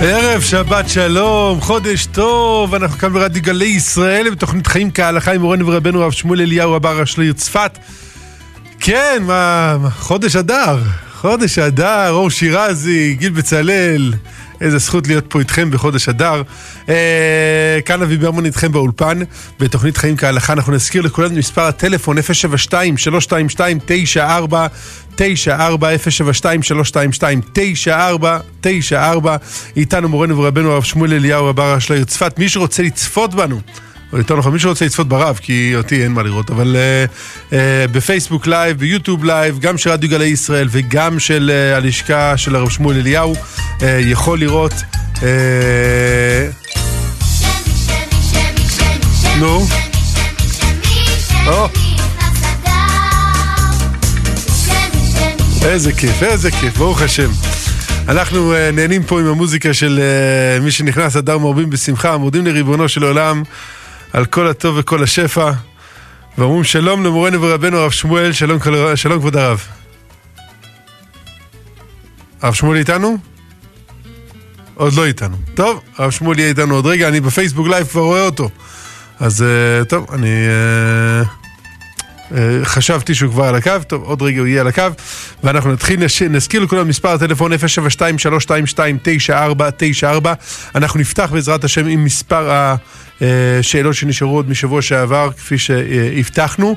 ערב שבת שלום, חודש טוב, אנחנו כאן ברדיו גלי ישראל בתוכנית חיים כהלכה עם מורנו ורבנו הרב שמואל אליהו הבר אשליר צפת. כן, מה, חודש אדר, חודש אדר, אור שירזי, גיל בצלאל, איזה זכות להיות פה איתכם בחודש אדר. אה, כאן אבי ברמון איתכם באולפן, בתוכנית חיים כהלכה. אנחנו נזכיר לכולנו מספר הטלפון 072 322 94 94 072 322 9494 איתנו מורנו ורבנו הרב שמואל אליהו רבה הראשי של צפת. מי שרוצה לצפות בנו או יותר נכון, מי שרוצה לצפות ברב, כי אותי אין מה לראות, אבל uh, uh, בפייסבוק live, ביוטיוב live, גם של רדיו גלי ישראל וגם של uh, הלשכה של הרב שמואל אליהו, uh, יכול לראות... נו. איזה כיף, איזה כיף, ברוך השם. אנחנו uh, נהנים פה עם המוזיקה של uh, משנכנס אדר מרבים בשמחה, מודים לריבונו של עולם. על כל הטוב וכל השפע, ואומרים שלום למורנו ורבנו הרב שמואל, שלום, שלום כבוד הרב. הרב שמואל איתנו? עוד לא איתנו. טוב, הרב שמואל יהיה איתנו עוד רגע, אני בפייסבוק live כבר רואה אותו. אז uh, טוב, אני... Uh, חשבתי שהוא כבר על הקו, טוב, עוד רגע הוא יהיה על הקו, ואנחנו נתחיל. נזכיר לכולם מספר הטלפון 072-322-9494, אנחנו נפתח בעזרת השם עם מספר ה... אה, שנשארו עוד משבוע שעבר, כפי שהבטחנו.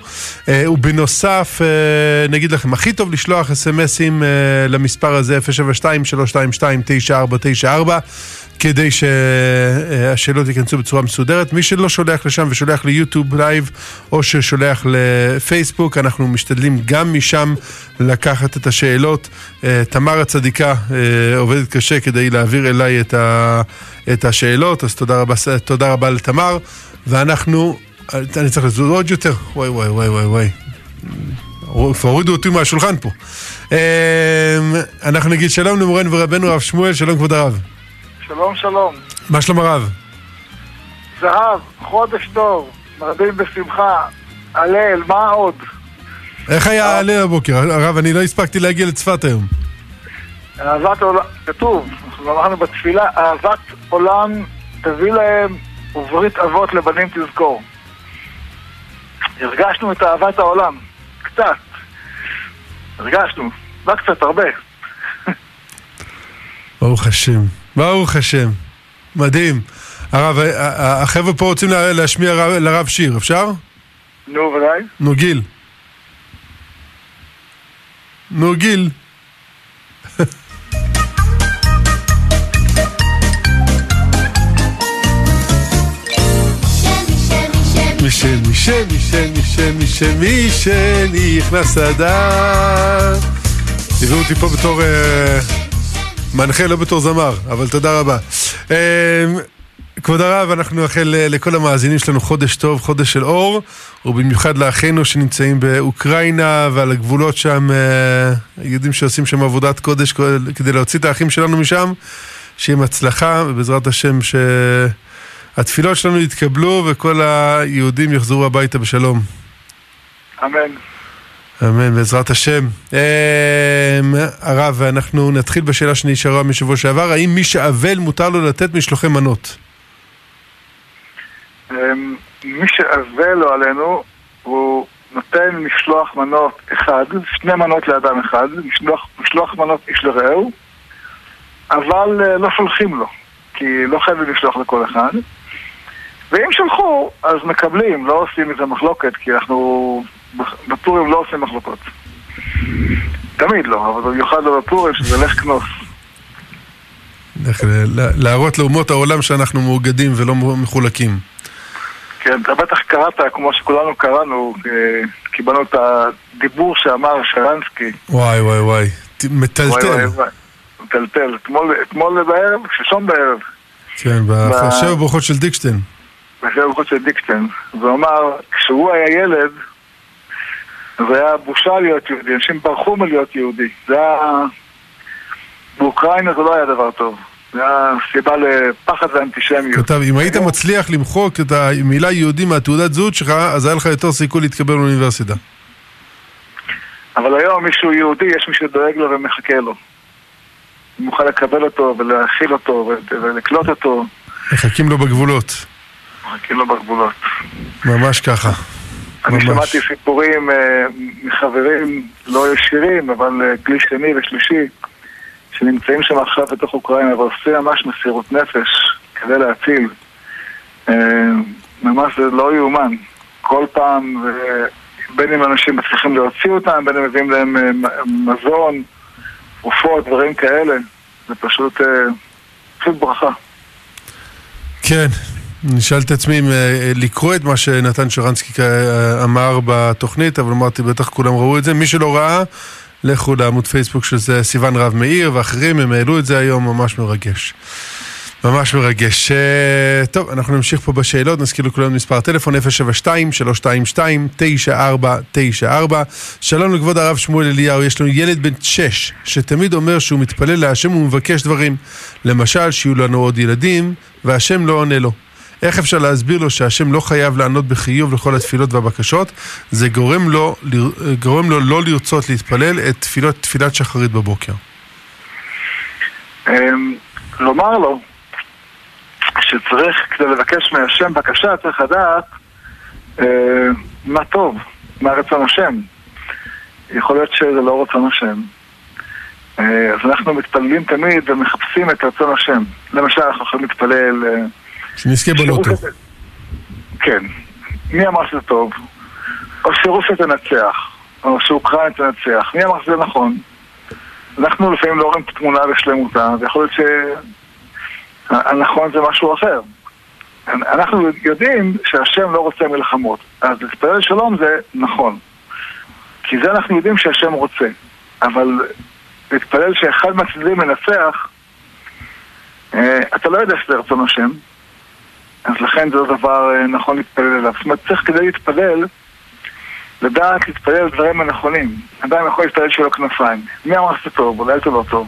אה, ובנוסף, אה, נגיד לכם, הכי טוב לשלוח אסמסים למספר הזה, 072-322-9494. כדי שהשאלות ייכנסו בצורה מסודרת. מי שלא שולח לשם ושולח ליוטיוב live או ששולח לפייסבוק, אנחנו משתדלים גם משם לקחת את השאלות. תמר הצדיקה עובדת קשה כדי להעביר אליי את, את השאלות, אז תודה רבה, תודה רבה לתמר. ואנחנו, אני צריך לזוז עוד יותר, וואי וואי וואי וואי וואי. הורידו אותי מהשולחן פה. אנחנו נגיד שלום למורנו ורבנו הרב שמואל, שלום כבוד הרב. שלום, שלום. מה שלום הרב? זהב, חודש טוב, מרבים בשמחה, הלל, מה עוד? איך היה ההלל הבוקר? הרב, אני לא הספקתי להגיע לצפת היום. אהבת עולם, כתוב, אנחנו אמרנו בתפילה, אהבת עולם תביא להם וברית אבות לבנים תזכור. הרגשנו את אהבת העולם, קצת. הרגשנו, לא קצת, הרבה. ברוך השם. ברוך השם. מדהים. הרב, החבר'ה פה רוצים להשמיע לרב שיר, אפשר? נו, ודאי. נו, גיל. נו, גיל. משני, משני, משני, משני, משני, משני, נכנס אדם. תראו אותי פה בתור... מנחה, לא בתור זמר, אבל תודה רבה. אמ, כבוד הרב, אנחנו נאחל אה, לכל המאזינים שלנו חודש טוב, חודש של אור, ובמיוחד לאחינו שנמצאים באוקראינה ועל הגבולות שם, אה, יודעים שעושים שם עבודת קודש כדי להוציא את האחים שלנו משם, שיהיה עם הצלחה, ובעזרת השם שהתפילות שלנו יתקבלו וכל היהודים יחזרו הביתה בשלום. אמן. אמן, בעזרת השם. אמ, הרב, אנחנו נתחיל בשאלה שנשארה משבוע שעבר, האם מי שאבל מותר לו לתת משלוחי מנות? אמ, מי שאבל לו עלינו, הוא נותן משלוח מנות אחד, שני מנות לאדם אחד, משלוח, משלוח מנות איש לרעהו, אבל אה, לא שולחים לו, כי לא חייבים לשלוח לכל אחד. ואם שלחו, אז מקבלים, לא עושים מזה מחלוקת, כי אנחנו בפורים לא עושים מחלוקות. תמיד לא, אבל במיוחד לא בפורים, שזה לך כנוס. להראות לאומות העולם שאנחנו מאוגדים ולא מחולקים. כן, אתה בטח קראת, כמו שכולנו קראנו, אה, קיבלנו את הדיבור שאמר שרנסקי. וואי וואי וואי, מטלטל. מטלטל. אתמול בערב, שלשום בערב. כן, בשבע ברכות של דיקשטיין. בשבע ברכות של דיקשטיין. והוא אמר, כשהוא היה ילד, זה היה בושה להיות יהודי, אנשים ברחו מלהיות יהודי. זה היה... באוקראינה זה לא היה דבר טוב. זה היה סיבה לפחד ואנטישמיות. כתב, אם היית מצליח למחוק את המילה יהודי מהתעודת זהות שלך, אז היה לך יותר סיכוי להתקבל לאוניברסיטה. אבל היום מישהו יהודי, יש מי שדואג לו ומחכה לו. נוכל לקבל אותו ולהכיל אותו ולקלוט אותו. מחכים לו בגבולות. מחכים לו בגבולות. ממש ככה. אני. שמעתי סיפורים אה, מחברים לא ישירים, אבל אה, כלי שני ושלישי, שנמצאים שם עכשיו בתוך אוקראינה ועושים ממש מסירות נפש כדי להציל. אה, ממש זה לא יאומן. כל פעם, בין אם אנשים מצליחים להוציא אותם, בין אם מביאים להם מזון, תרופות, דברים כאלה. זה פשוט, פשוט ברכה. כן, אני שאל את עצמי אם אה, לקרוא את מה שנתן שרנסקי אה, אמר בתוכנית, אבל אמרתי, בטח כולם ראו את זה. מי שלא ראה, לכו לעמוד פייסבוק של זה, סיון רב מאיר ואחרים, הם העלו את זה היום, ממש מרגש. ממש מרגש. אה, טוב, אנחנו נמשיך פה בשאלות, נזכיר לכולם מספר טלפון 072-322-9494. שלום לכבוד הרב שמואל אליהו, יש לנו ילד בן 6 שתמיד אומר שהוא מתפלל להשם ומבקש דברים. למשל, שיהיו לנו עוד ילדים, והשם לא עונה לו. איך אפשר להסביר לו שהשם לא חייב לענות בחיוב לכל התפילות והבקשות? זה גורם לו, גורם לו לא לרצות להתפלל את תפילות, תפילת שחרית בבוקר. אמ, לומר לו שצריך, כדי לבקש מהשם בקשה, צריך לדעת אה, מה טוב, מה רצון השם. יכול להיות שזה לא רצון השם. אה, אז אנחנו מתפללים תמיד ומחפשים את רצון השם. למשל, אנחנו יכולים להתפלל... שנזכה בלוטו. כן. מי אמר שזה טוב? או שרוסיה תנצח, או שאוקראינה תנצח. מי אמר שזה נכון? אנחנו לפעמים לא רואים את התמונה בשלמותה, ויכול להיות שהנכון זה משהו אחר. אנחנו יודעים שהשם לא רוצה מלחמות, אז להתפלל שלום זה נכון. כי זה אנחנו יודעים שהשם רוצה. אבל להתפלל שאחד מהצדדים מנצח, אה, אתה לא יודע שזה רצון השם, אז לכן זה לא דבר אה, נכון להתפלל אליו. זאת אומרת, צריך כדי להתפלל, לדעת להתפלל על דברים הנכונים. אדם יכול להתפלל שיהיו לו כנפיים. מי אמר שזה טוב? אולי זה לא טוב.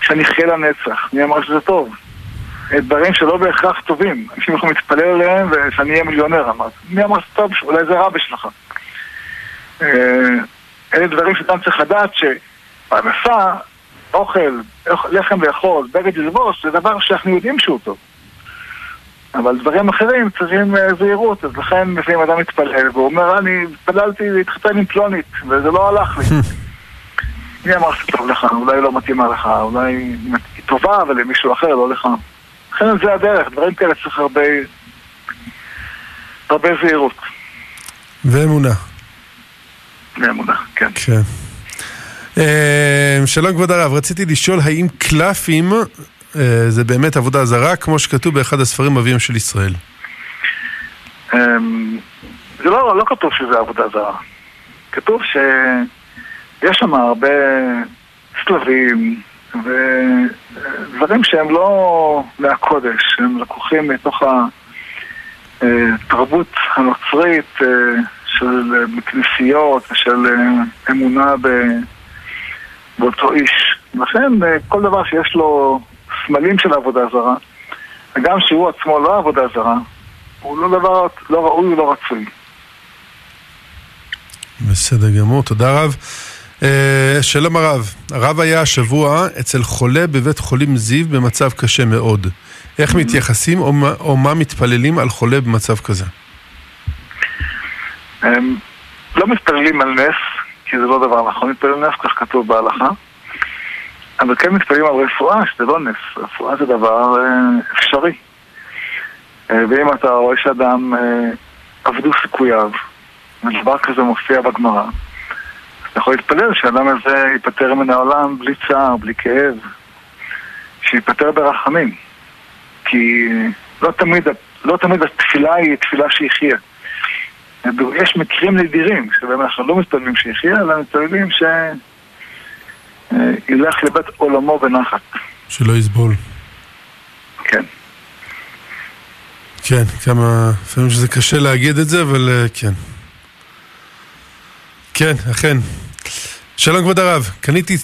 שאני אחיה לנצח. מי אמר שזה טוב? אה, דברים שלא בהכרח טובים. אנשים יכולים להתפלל עליהם ושאני אהיה מיליונר, אמרת. מי אמר שזה טוב? אולי זה רע בשבילך. אה, אלה דברים שאדם צריך לדעת שפרנסה, אוכל, לחם לאכול, בגד ללבוש, זה דבר שאנחנו יודעים שהוא טוב. אבל דברים אחרים צריכים אה, זהירות, אז לכן לפעמים אדם מתפלל, והוא אומר, אני התפללתי להתחתן עם פלונית, וזה לא הלך לי. מי אמר שזה טוב לך? אולי לא מתאימה לך, אולי היא טובה, אבל למישהו אחר, לא לך. לכן זה הדרך, דברים כאלה צריך הרבה, הרבה זהירות. ואמונה. לאמונה, כן. כן. אה, שלום כבוד הרב, רציתי לשאול האם קלפים זה באמת עבודה זרה, כמו שכתוב באחד הספרים אביהם של ישראל. אמ, זה לא, לא כתוב שזה עבודה זרה. כתוב שיש שם הרבה צלבים ודברים שהם לא מהקודש, הם לקוחים מתוך התרבות הנוצרית אה, של כנסיות ושל אה, אמונה באותו איש. לכן אה, כל דבר שיש לו סמלים של עבודה זרה, וגם שהוא עצמו לא עבודה זרה, הוא לא דבר לא ראוי ולא רצוי. בסדר גמור, תודה רב. אה, שלום הרב, הרב היה השבוע אצל חולה בבית חולים זיו במצב קשה מאוד. איך מתייחסים או מה, או מה מתפללים על חולה במצב כזה? לא מתפללים על נס, כי זה לא דבר נכון להתפלל על נס, כך כתוב בהלכה, אבל כן מתפללים על רפואה, שזה לא נס. רפואה זה דבר אה, אפשרי. אה, ואם אתה רואה שאדם אה, אבדו סיכוייו, ודבר כזה מופיע בגמרא, אתה יכול להתפלל שהאדם הזה ייפטר מן העולם בלי צער, בלי כאב, שייפטר ברחמים. כי לא תמיד, לא תמיד התפילה היא תפילה שיחיה. יש מקרים נדירים שבהם אנחנו לא מתפללים שיחיה, אלא מתפללים שילך לבית עולמו בנחת. שלא יסבול. כן. כן, כמה... לפעמים שזה קשה להגיד את זה, אבל אה, כן. כן, אכן. שלום כבוד הרב, קניתי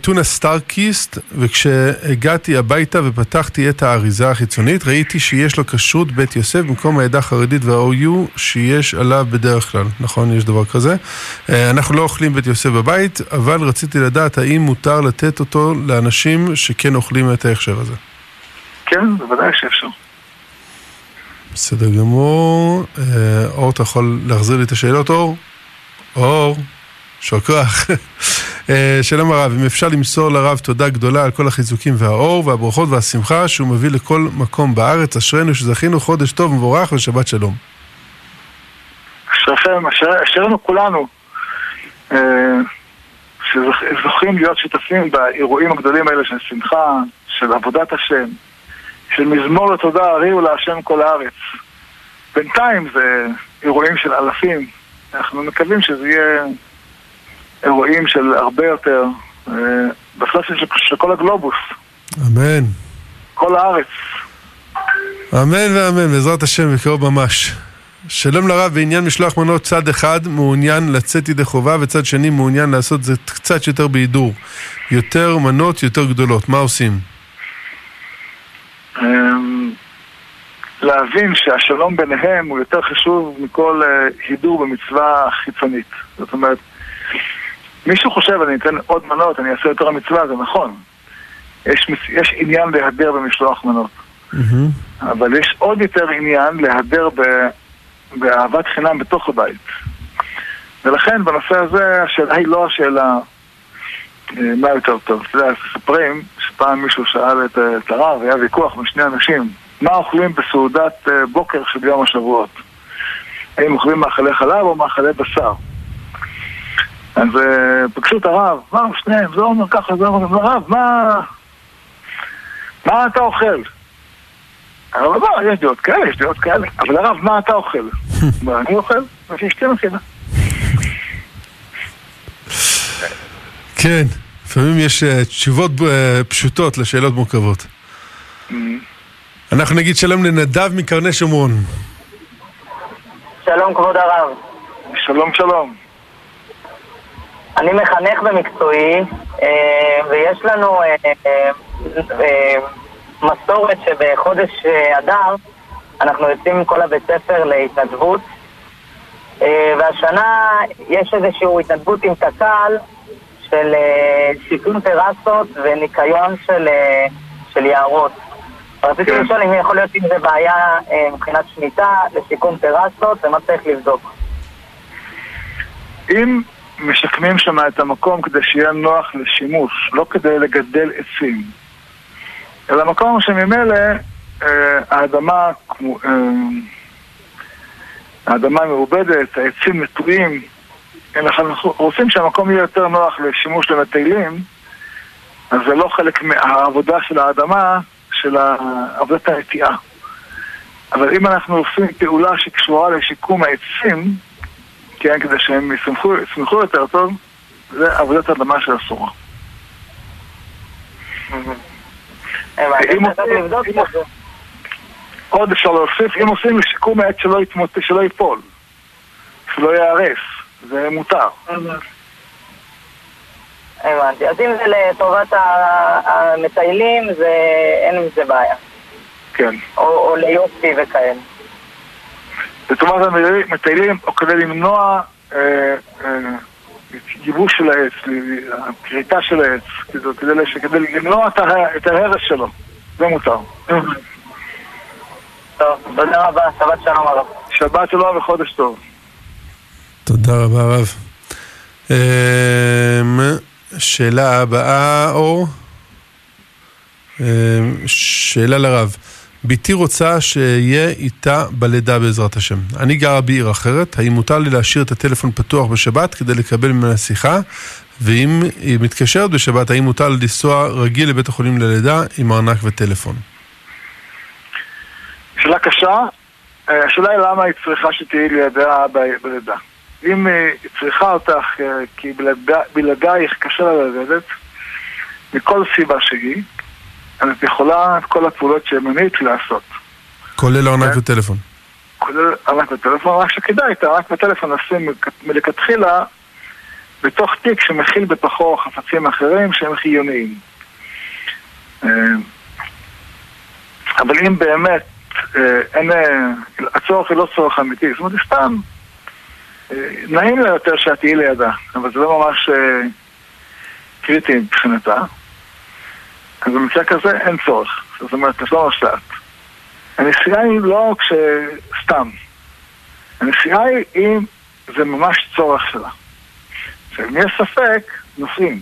טונה סטארקיסט וכשהגעתי הביתה ופתחתי את האריזה החיצונית ראיתי שיש לו כשרות בית יוסף במקום העדה החרדית וה-OU שיש עליו בדרך כלל, נכון? יש דבר כזה. אה, אנחנו לא אוכלים בית יוסף בבית, אבל רציתי לדעת האם מותר לתת אותו לאנשים שכן אוכלים את ההכשר הזה. כן, בוודאי שאפשר. בסדר גמור. אה, אור, אתה יכול להחזיר לי את השאלות, אור? אור. יישר כוח. אה, שלום הרב, אם אפשר למסור לרב תודה גדולה על כל החיזוקים והאור והברכות והשמחה שהוא מביא לכל מקום בארץ, אשרינו שזכינו חודש טוב ומבורך ושבת שלום. אשריכם, אשרינו כולנו, אה, שזוכים להיות שותפים באירועים הגדולים האלה של שמחה, של עבודת השם, של מזמור לתודה הריעו להשם כל הארץ. בינתיים זה אירועים של אלפים, אנחנו מקווים שזה יהיה אירועים של הרבה יותר, אה, בהחלט של, של כל הגלובוס. אמן. כל הארץ. אמן ואמן, בעזרת השם, בקרוב ממש. שלום לרב, בעניין משלוח מנות צד אחד מעוניין לצאת ידי חובה וצד שני מעוניין לעשות זה קצת יותר בהידור. יותר מנות, יותר גדולות, מה עושים? אמ, להבין שהשלום ביניהם הוא יותר חשוב מכל אה, הידור במצווה חיצונית. זאת אומרת, מישהו חושב, אני אתן עוד מנות, אני אעשה יותר המצווה, זה נכון. יש, יש עניין להדר במשלוח מנות. Mm-hmm. אבל יש עוד יותר עניין להדר ב, באהבת חינם בתוך הבית. ולכן בנושא הזה השאלה היא לא השאלה אה, מה יותר טוב. אתה יודע, מספרים שפעם מישהו שאל את, את הרב, היה ויכוח בין שני אנשים, מה אוכלים בסעודת אה, בוקר של יום השבועות? האם אוכלים מאכלי חלב או מאכלי בשר? אז אה, פגשו את הרב, מה, שניהם, זה אומר ככה, זה אומר, הרב, מה... מה אתה אוכל? הרב אמר, יש דעות כאלה, יש דעות כאלה, אבל הרב, מה אתה אוכל? מה אני אוכל? מה שאשתי מכינה. כן, לפעמים יש אה, תשובות אה, פשוטות לשאלות מורכבות. Mm-hmm. אנחנו נגיד שלום לנדב מקרני שומרון. שלום כבוד הרב. שלום שלום. אני מחנך במקצועי, אה, ויש לנו אה, אה, מסורת שבחודש אדר אנחנו יוצאים כל הבית ספר להתנדבות, והשנה יש איזושהי התנדבות עם קק"ל של שיקום טרסות וניקיון של, של יערות. רציתי כן. לשאול אם יכול להיות אם זה בעיה מבחינת שמיטה לשיקום טרסות ומה צריך לבדוק. אם משקמים שם את המקום כדי שיהיה נוח לשימוש, לא כדי לגדל עצים. אלא מקום שממילא אה, האדמה, אה, האדמה מעובדת, העצים נטועים, אנחנו רוצים שהמקום יהיה יותר נוח לשימוש למטיילים, אז זה לא חלק מהעבודה של האדמה, של עבודת הנטיעה. אבל אם אנחנו עושים פעולה שקשורה לשיקום העצים, כן, כדי שהם יסמכו יותר טוב, זה עבודת אדמה של אסורה. עוד אפשר להוסיף, אם עושים לשיקום העץ שלא ייפול, שלא ייהרס, זה מותר. הבנתי. אז אם זה לטובת המטיילים, אין עם זה בעיה. כן. או ליופי וכאלה. לטובת המטיילים, או כדי למנוע אה, אה, ייבוש של העץ, כריתה של העץ, כדי, כדי למנוע את ההרס שלו. זה מותר. טוב, תודה רבה, שבת שלום הרב. שבת שלום וחודש טוב. תודה רבה הרב. אמ, שאלה הבאה, אור. אמ, שאלה לרב. בתי רוצה שאהיה איתה בלידה בעזרת השם. אני גרה בעיר אחרת, האם מותר לי להשאיר את הטלפון פתוח בשבת כדי לקבל ממנה שיחה? ואם היא מתקשרת בשבת, האם מותר לי לנסוע רגיל לבית החולים ללידה עם ארנק וטלפון? שאלה קשה. אה, השאלה היא למה היא צריכה שתהיי לידה בלידה. אם היא צריכה אותך אה, כי בלעדייך קשה לה ללדת, מכל סיבה שהיא, אז את יכולה את כל הפעולות שמנית לעשות. כולל ארנק כן? וטלפון. כולל ארנק וטלפון, רק שכדאי את הארנק וטלפון לשים מלכתחילה בתוך תיק שמכיל בתוכו חפצים אחרים שהם חיוניים. אה, אבל אם באמת אה, אין, אה, הצורך הוא לא צורך אמיתי, זאת אומרת, סתם נעים לה יותר שאת תהיי לידה, אבל זה לא ממש קריטי מבחינתה. אז במקרה כזה אין צורך, זאת אומרת, את לא נוסעת. הנסיעה היא לא כשסתם. הנסיעה היא אם זה ממש צורך שלה. עכשיו, אם יש ספק, נוסעים.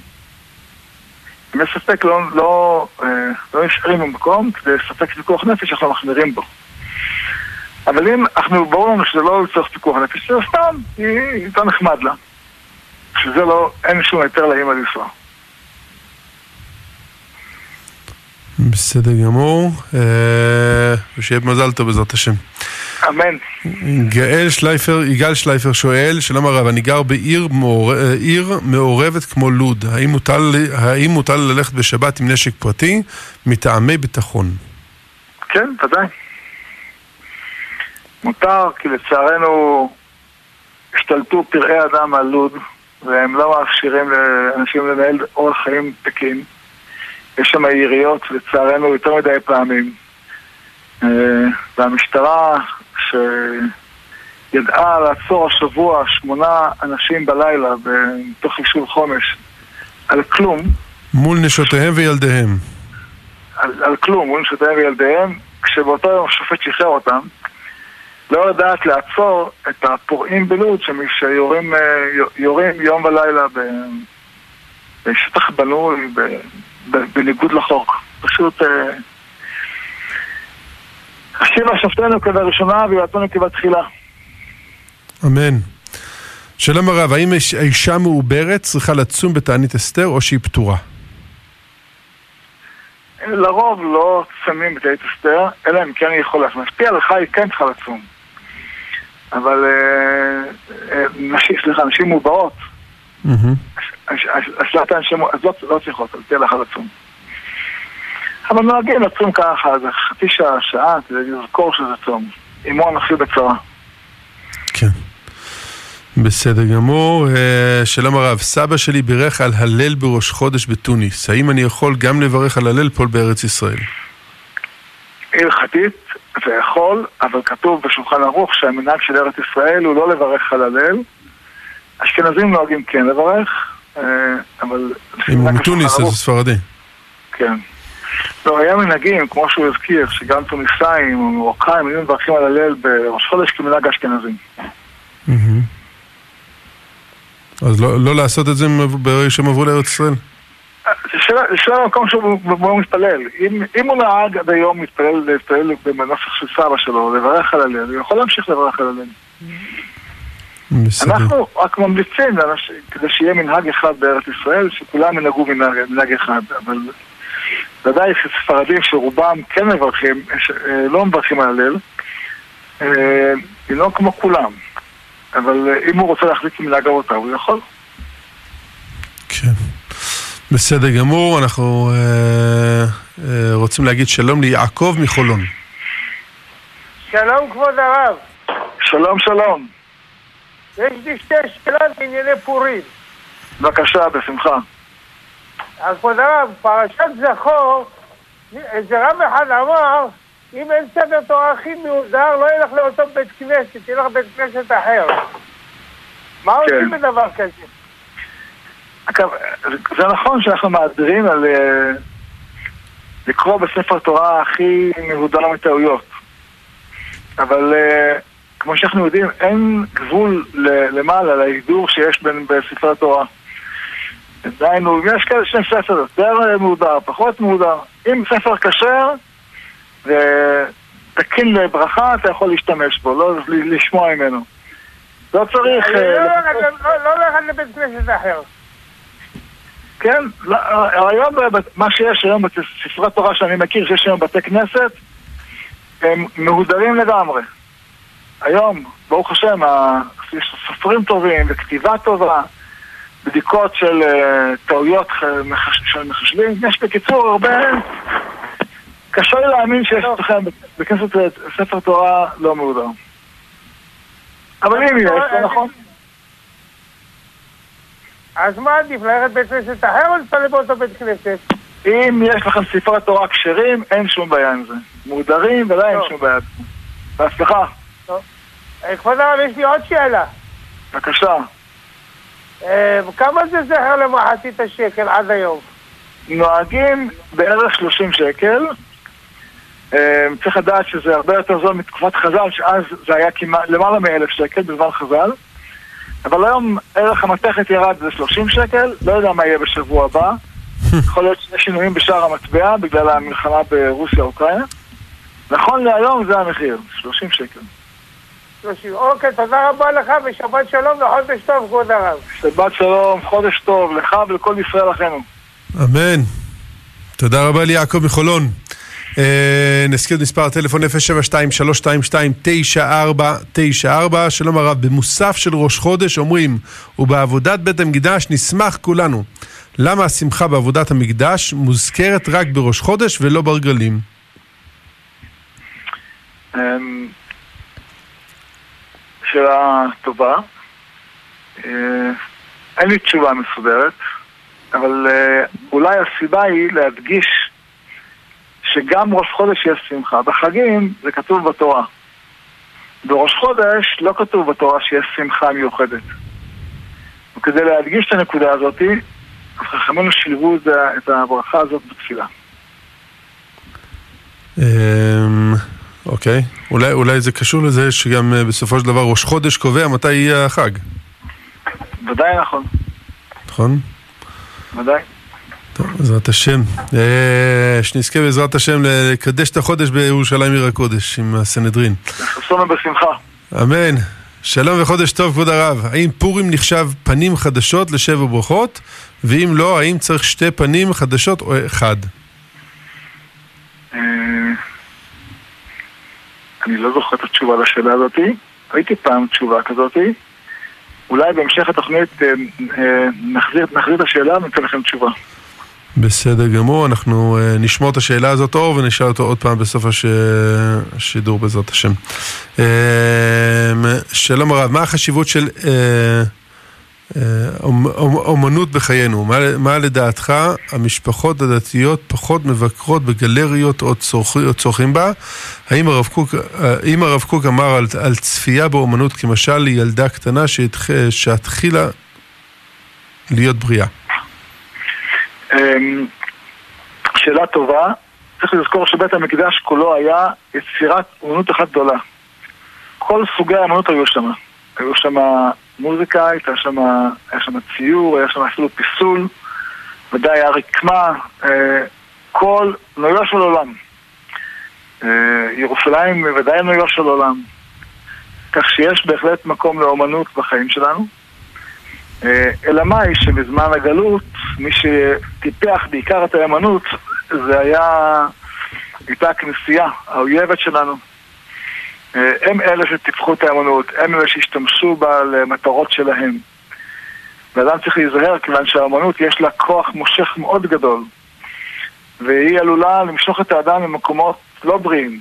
אם יש ספק, לא, לא, אה, לא נשארים במקום, כדי לספק פיקוח נפש, אנחנו מחמירים בו. אבל אם אנחנו, ברור לנו שזה לא לצורך פיקוח נפש, זה סתם, היא יותר נחמד לה. שזה לא, אין שום היתר לאמא לנסוע. בסדר גמור, אה, ושיהיה במזל טוב בעזרת השם. אמן. גאל שלייפר, יגאל שלייפר שואל, שלום הרב, אני גר בעיר מעור... עיר מעורבת כמו לוד, האם מוטל, האם מוטל ללכת בשבת עם נשק פרטי מטעמי ביטחון? כן, ודאי. מותר, כי לצערנו השתלטו פראי אדם על לוד, והם לא מאפשרים לאנשים לנהל אורח חיים תקין. יש שם יריות, לצערנו, יותר מדי פעמים. אה, והמשטרה, שידעה לעצור השבוע שמונה אנשים בלילה בתוך יישוב חומש על כלום. מול נשותיהם וילדיהם. על, על כלום, מול נשותיהם וילדיהם, כשבאותו יום השופט שחרר אותם, לא יודעת לעצור את הפורעים בלוד שיורים יורים יום ולילה בשטח בנוי, בניגוד לחוק. פשוט... השיבה שופטנו כבראשונה ויועצנו כבתחילה. אמן. שלום הרב, האם האישה מעוברת צריכה לצום בתענית אסתר או שהיא פטורה? לרוב לא צמים בתענית אסתר, אלא אם כן היא יכולה. משפיע עליך היא כן צריכה לצום. אבל אה, אה, נשים, סליחה, נשים מעוברות, אז לא צריכות, אז תהיה לך לצום. אבל נוהגים לצום ככה, זה חצי שעה, שעה, כדי לזכור שזה צום. אמו הנשיא בצרה. כן. בסדר גמור. אה, שלום הרב, סבא שלי בירך על הלל בראש חודש בתוניס. האם אני יכול גם לברך על הלל פה בארץ ישראל? הלכתית זה יכול, אבל כתוב בשולחן ערוך שהמנהג של ארץ ישראל הוא לא לברך על הלל. אשכנזים נוהגים כן לברך, אבל... אם הוא מתוניס אז ספרדי. כן. לא, היה מנהגים, כמו שהוא הזכיר, שגם טוניסאים או מרוקאים היו מברכים על הלל בראש חודש כמנהג האשכנזים. אז לא, לא לעשות את זה ברגע שהם עברו לארץ ישראל? זה שאלה במקום שהוא מתפלל. אם, הוא נהג עד היום להתפלל בנוסח של סבא שלו, לברך על הלל, הוא יכול להמשיך לברך על הלל. אנחנו רק ממליצים לאנשים, כדי שיהיה מנהג אחד בארץ ישראל, שכולם ינהגו מנהג, מנהג אחד, אבל ודאי שספרדים שרובם כן מברכים, אה, לא מברכים על הלל, אה, לא כמו כולם. אבל אם הוא רוצה להחליט מנהג אבותיו, הוא יכול. כן. בסדר גמור, אנחנו אה, אה, רוצים להגיד שלום ליעקב מחולון. שלום כבוד הרב. שלום שלום. יש לי שתי שאלות בענייני פורים. בבקשה, בשמחה. אז כבוד הרב, פרשת זכור, איזה רב אחד אמר, אם אין סדר תורה הכי מיוזר, לא ילך לאותו בית כנסת, ילך לבית כנסת אחר. מה כן. עושים בדבר כזה? אגב, זה נכון שאנחנו מאדרים על אה, לקרוא בספר תורה הכי מבודר מטעויות. אבל אה, כמו שאנחנו יודעים, אין גבול למעלה, להידור שיש בין בספרי התורה. דהיינו, יש כאלה שני ספר יותר מהודר, פחות מהודר. אם ספר כשר ותקין לברכה, אתה יכול להשתמש בו, לא לשמוע ממנו. לא צריך... אה, לא ללכת לא לבית כנסת אחר. כן, לא, היום מה שיש היום בספרי תורה שאני מכיר, שיש היום בתי כנסת, הם מהודרים לגמרי. היום, ברוך השם, יש סופרים טובים וכתיבה טובה. בדיקות של uh, טעויות של מחשבים. יש בקיצור הרבה... קשה לי להאמין שיש אצלכם בכנסת ספר תורה לא מהודר. אבל אם יש, זה נכון. אז מה עדיף, ללכת בית כנסת אחר או להתפלל באותו בית כנסת? אם יש לכם ספרי תורה כשרים, אין שום בעיה עם זה. מוגדרים, ודאי אין טוב. שום בעיה. בהצלחה, אה, כבוד הרב, יש לי עוד שאלה. בבקשה. אה, כמה זה זכר למחצית השקל עד היום? נוהגים בערך 30 שקל. אה, צריך לדעת שזה הרבה יותר זול מתקופת חז"ל, שאז זה היה כמעט למעלה מאלף שקל בזמן חז"ל. אבל היום ערך המתכת ירד ל-30 שקל, לא יודע מה יהיה בשבוע הבא. יכול להיות שיש שינויים בשער המטבע בגלל המלחמה ברוסיה-אוקראינה. נכון להיום זה המחיר, 30 שקל. 30. אוקיי, תודה רבה לך ושבת שלום וחודש טוב, כבוד הרב. שבת שלום, חודש טוב, לך ולכל ישראל אחינו. אמן. תודה רבה ליעקב מחולון. אה, נזכיר את מספר הטלפון 072-322-9494. שלום הרב, במוסף של ראש חודש אומרים, ובעבודת בית המקדש נשמח כולנו. למה השמחה בעבודת המקדש מוזכרת רק בראש חודש ולא ברגלים? אמ, שאלה טובה. אה, אין לי תשובה מסודרת, אבל אה, אולי הסיבה היא להדגיש שגם ראש חודש יש שמחה. בחגים זה כתוב בתורה. בראש חודש לא כתוב בתורה שיש שמחה מיוחדת. וכדי להדגיש את הנקודה הזאת, חכמינו שילבו את הברכה הזאת בתפילה. אוקיי, אולי, אולי זה קשור לזה שגם אה, בסופו של דבר ראש חודש קובע מתי יהיה החג, ודאי נכון, נכון? ודאי. טוב, בעזרת השם. אה, שנזכה בעזרת השם לקדש את החודש בירושלים עיר הקודש עם הסנהדרין. ששונה בשמחה. אמן. שלום וחודש טוב, כבוד הרב. האם פורים נחשב פנים חדשות לשבע ברכות? ואם לא, האם צריך שתי פנים חדשות או אחד? אני לא זוכר את התשובה לשאלה הזאתי. ראיתי פעם תשובה כזאתי. אולי בהמשך התוכנית אה, אה, נחזיר, נחזיר את השאלה וניתן לכם תשובה. בסדר גמור, אנחנו אה, נשמור את השאלה הזאת אור ונשאל אותו עוד פעם בסוף הש... השידור בעזרת השם. שלום הרב, מה החשיבות של אה, אה, אומ- אומ- אומנות בחיינו? מה, מה לדעתך המשפחות הדתיות פחות מבקרות בגלריות או, צורכ, או צורכים בה? האם הרב קוק, אה, אם הרב קוק אמר על, על צפייה באומנות כמשל לילדה קטנה שהתח, שהתחילה להיות בריאה? אמ, שאלה טובה. צריך לזכור שבית המקדש כולו היה יצירת אומנות אחת גדולה. כל סוגי האמנות היו שם. היו שם מוזיקה, הייתה שם, היה שם ציור, היה שם אפילו פיסול, ודאי היה רקמה, אה, כל נויו של עולם. אה, ירושלים ודאי נויו של עולם. כך שיש בהחלט מקום לאומנות בחיים שלנו. אה, אלא מאי שבזמן הגלות, מי שטיפח בעיקר את האמנות, זה היה, הייתה הכנסייה, האויבת שלנו. אה, הם אלה שטיפחו את האמנות, הם אלה שהשתמשו בה למטרות שלהם. ואדם צריך להיזהר, כיוון שהאמנות יש לה כוח מושך מאוד גדול, והיא עלולה למשוך את האדם למקומות לא בריאים.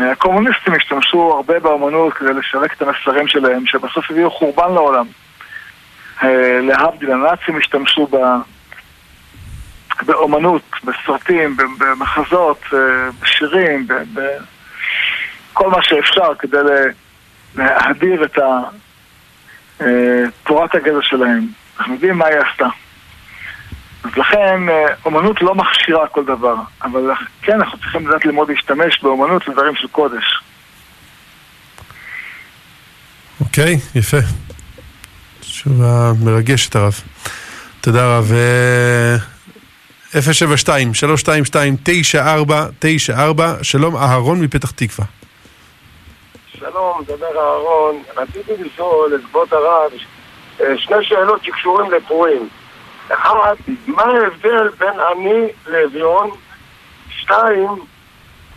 אה, הקומוניסטים השתמשו הרבה באמנות כדי לשווק את המסרים שלהם, שבסוף הביאו חורבן לעולם. אה, להבדיל, הנאצים השתמשו ב... באומנות, בסרטים, במחזות, בשירים, ב- בכל מה שאפשר כדי ל- להדיר את אה, תורת הגזע שלהם. אנחנו יודעים מה היא עשתה. אז לכן אה, אומנות לא מכשירה כל דבר, אבל כן, אנחנו צריכים לדעת ללמוד להשתמש באומנות לדברים של קודש. אוקיי, יפה. תשובה מרגשת הרב. תודה רב. אה, 072 322 9494 שלום אהרון מפתח תקווה. שלום, מדבר אהרון. רציתי לשאול את כבוד הרב אה, שני שאלות שקשורים לפורים. אחד, מה ההבדל בין עני לאביון? שתיים,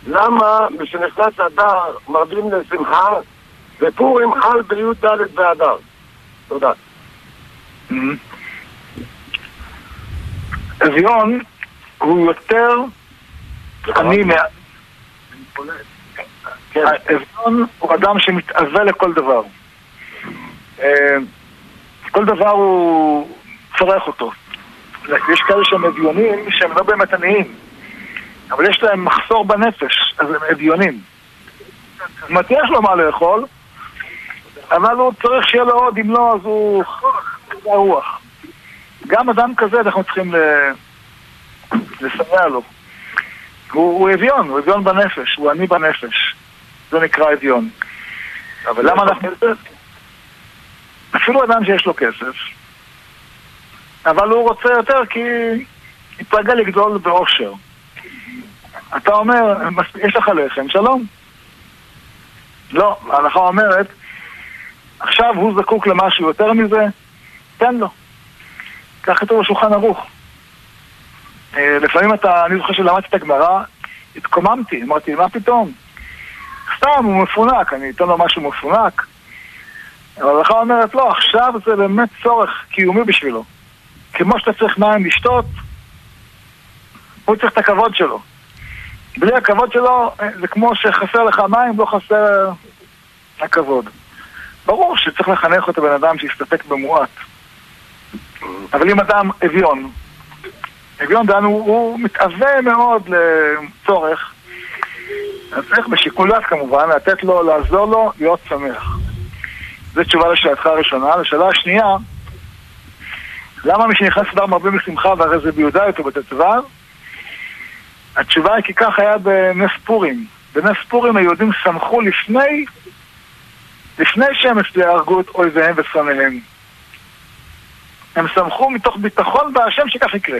למה משנכנס אדר מרבים לשמחה ופורים חל בי"ד באדר? תודה. אביון הוא יותר עני מה... כן. אביון הוא אדם שמתאווה לכל דבר. אה, כל דבר הוא צורך אותו. יש כאלה שהם אביונים שהם לא באמת עניים, אבל יש להם מחסור בנפש, אז הם אביונים. זאת אומרת, יש לו מה לאכול, אבל הוא צריך שיהיה לו עוד, אם לא, אז הוא קצה רוח. גם אדם כזה אנחנו צריכים לסייע לו. הוא אביון, הוא אביון בנפש, הוא עני בנפש. זה נקרא אביון. אבל למה אנחנו... אפילו אדם שיש לו כסף, אבל הוא רוצה יותר כי התרגל לגדול באושר. אתה אומר, יש לך לחם, שלום. לא, ההלכה אומרת, עכשיו הוא זקוק למשהו יותר מזה, תן לו. כך כתוב בשולחן ערוך. אה, לפעמים אתה, אני זוכר שלמדתי את הגמרא, התקוממתי, אמרתי, מה פתאום? סתם, הוא מפונק, אני אתן לו משהו מפונק. אבל ההלכה אומרת, לא, עכשיו זה באמת צורך קיומי בשבילו. כמו שאתה צריך מים לשתות, הוא צריך את הכבוד שלו. בלי הכבוד שלו, זה כמו שחסר לך מים, לא חסר הכבוד. ברור שצריך לחנך אותו בן אדם שיסתפק במועט. אבל אם אדם אביון, אביון דנו, הוא מתאווה מאוד לצורך, אז צריך בשיקול דעת כמובן, לתת לו, לעזור לו, להיות שמח. זו תשובה לשאלתך הראשונה. לשאלה השנייה, למה מי שנכנס לבר מרבים בשמחה והרי זה בי"ד או בט"ו? התשובה היא כי כך היה בנס פורים. בנס פורים היהודים שמחו לפני, לפני שהם הרגו את אויביהם ושונאיהם. הם שמחו מתוך ביטחון בהשם שכך יקרה.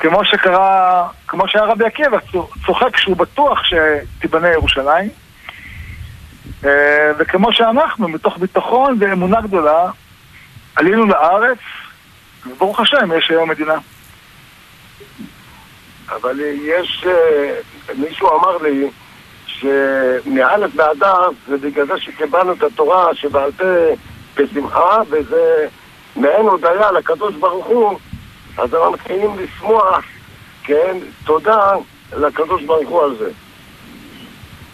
כמו שקרה, כמו שהיה רבי עקיבא, צוחק שהוא בטוח שתיבנה ירושלים, אה, וכמו שאנחנו, מתוך ביטחון ואמונה גדולה, עלינו לארץ, וברוך השם, יש היום מדינה. אבל יש, אה, מישהו אמר לי שמאלף באדר זה בגלל זה שקיבלנו את התורה שבעל פה בשמחה, וזה מעין הודיה לקדוש ברוך הוא, אז אנחנו מתחילים לשמוח, כן, תודה לקדוש ברוך הוא על זה.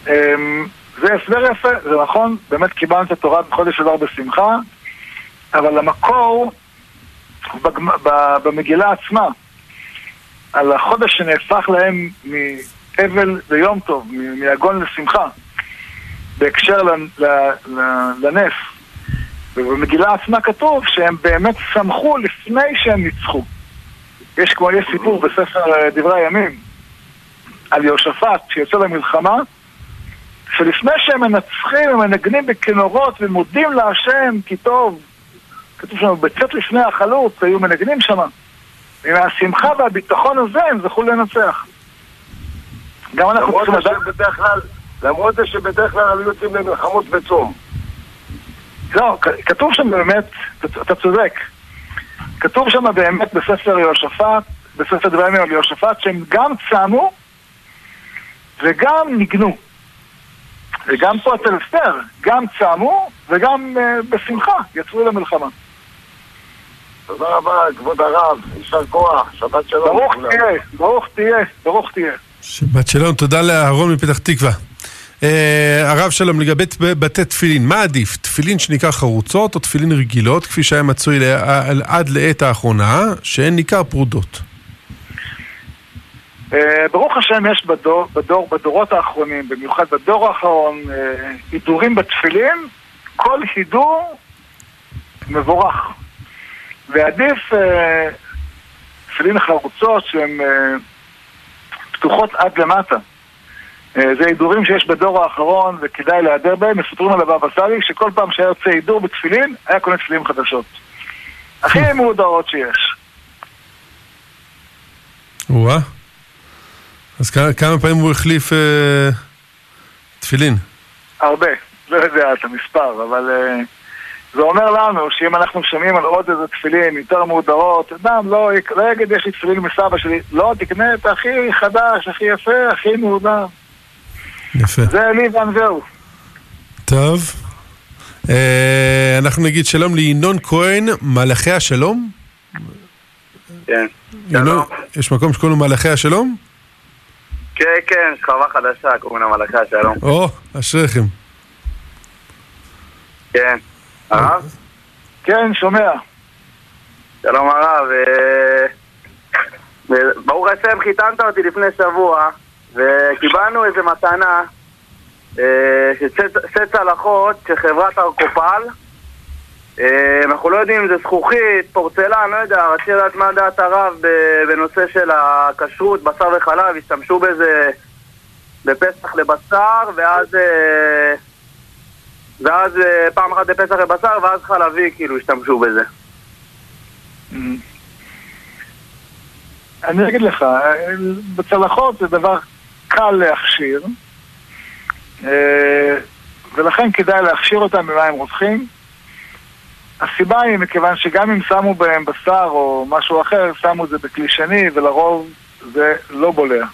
אמ, זה הסבר יפה, זה נכון, באמת קיבלנו את התורה בחודש אדר בשמחה, אבל המקור במגילה עצמה, על החודש שנהפך להם מאבל ליום טוב, מיגון לשמחה, בהקשר לנס. ובמגילה עצמה כתוב שהם באמת שמחו לפני שהם ניצחו. יש כמו, יש סיפור בספר אה, דברי הימים על יהושפט שיוצא למלחמה, שלפני שהם מנצחים הם מנגנים בכנורות ומודים להשם כי טוב. כתוב שם, בצאת לפני החלוץ היו מנגנים שם. ומהשמחה והביטחון הזה הם זכו לנצח. גם אנחנו צריכים לדעת... למרות זה שבדרך כלל היו יוצאים למלחמות בצום. לא, כתוב שם באמת, אתה צודק. כתוב שם באמת בספר יהושפט, בספר דברים על יהושפט, שהם גם צמו וגם ניגנו. וגם פה אצל אסתר, גם צמו וגם uh, בשמחה יצאו למלחמה. תודה רבה, כבוד הרב, יישר כוח, שבת שלום. ברוך תהיה, ברוך תהיה, ברוך תהיה. שבת שלום, תודה לאהרון מפתח תקווה. אה, הרב שלום, לגבי בתי תפילין, מה עדיף? תפילין שנקרא חרוצות או תפילין רגילות, כפי שהיה מצוי עד לעת האחרונה, שהן ניכר פרודות? אה, ברוך השם יש בדור, בדור, בדורות האחרונים, במיוחד בדור האחרון, אה, הידורים בתפילין, כל הידור מבורך. ועדיף תפילין חרוצות שהן פתוחות עד למטה. אה, זה הידורים שיש בדור האחרון וכדאי להיעדר בהם, מספרים על הבבא סאלי שכל פעם שהיה יוצא הידור בתפילין, היה קונה תפילין חדשות. הכי מהודרות שיש. וואה. אז כמה פעמים הוא החליף אה, תפילין? הרבה. לא יודע את המספר, אבל אה, זה אומר לנו שאם אנחנו שומעים על עוד איזה תפילין יותר מהודרות, אדם לא, לא יגיד יש לי תפילין מסבא שלי, לא, תקנה את הכי חדש, הכי יפה, הכי מהודר. יפה. זה לי ואנזהו. טוב. אה, אנחנו נגיד שלום לינון כהן, מלאכי השלום. כן. ינון, יש מקום שקוראים לו מלאכי השלום? כן, כן, שכבה חדשה, קוראים לה מלאכי השלום. או, אשריכם. כן. הרב? כן, שומע. שלום הרב, אה, ברוך השם חיתנת אותי לפני שבוע וקיבלנו איזה מתנה אה, של צלחות של חברת ארקופל. אה, אנחנו לא יודעים אם זה זכוכית, פורצלן, לא יודע, רציתי לדעת מה דעת הרב בנושא של הכשרות, בשר וחלב, השתמשו בזה בפסח לבשר ואז אה, ואז פעם אחת בפסח לבשר ואז חלבי כאילו השתמשו בזה. אני אגיד לך, בצלחות זה דבר קל להכשיר, אה, ולכן כדאי להכשיר אותם במים רותחים. הסיבה היא מכיוון שגם אם שמו בהם בשר או משהו אחר, שמו את זה בכלי שני, ולרוב זה לא בולע.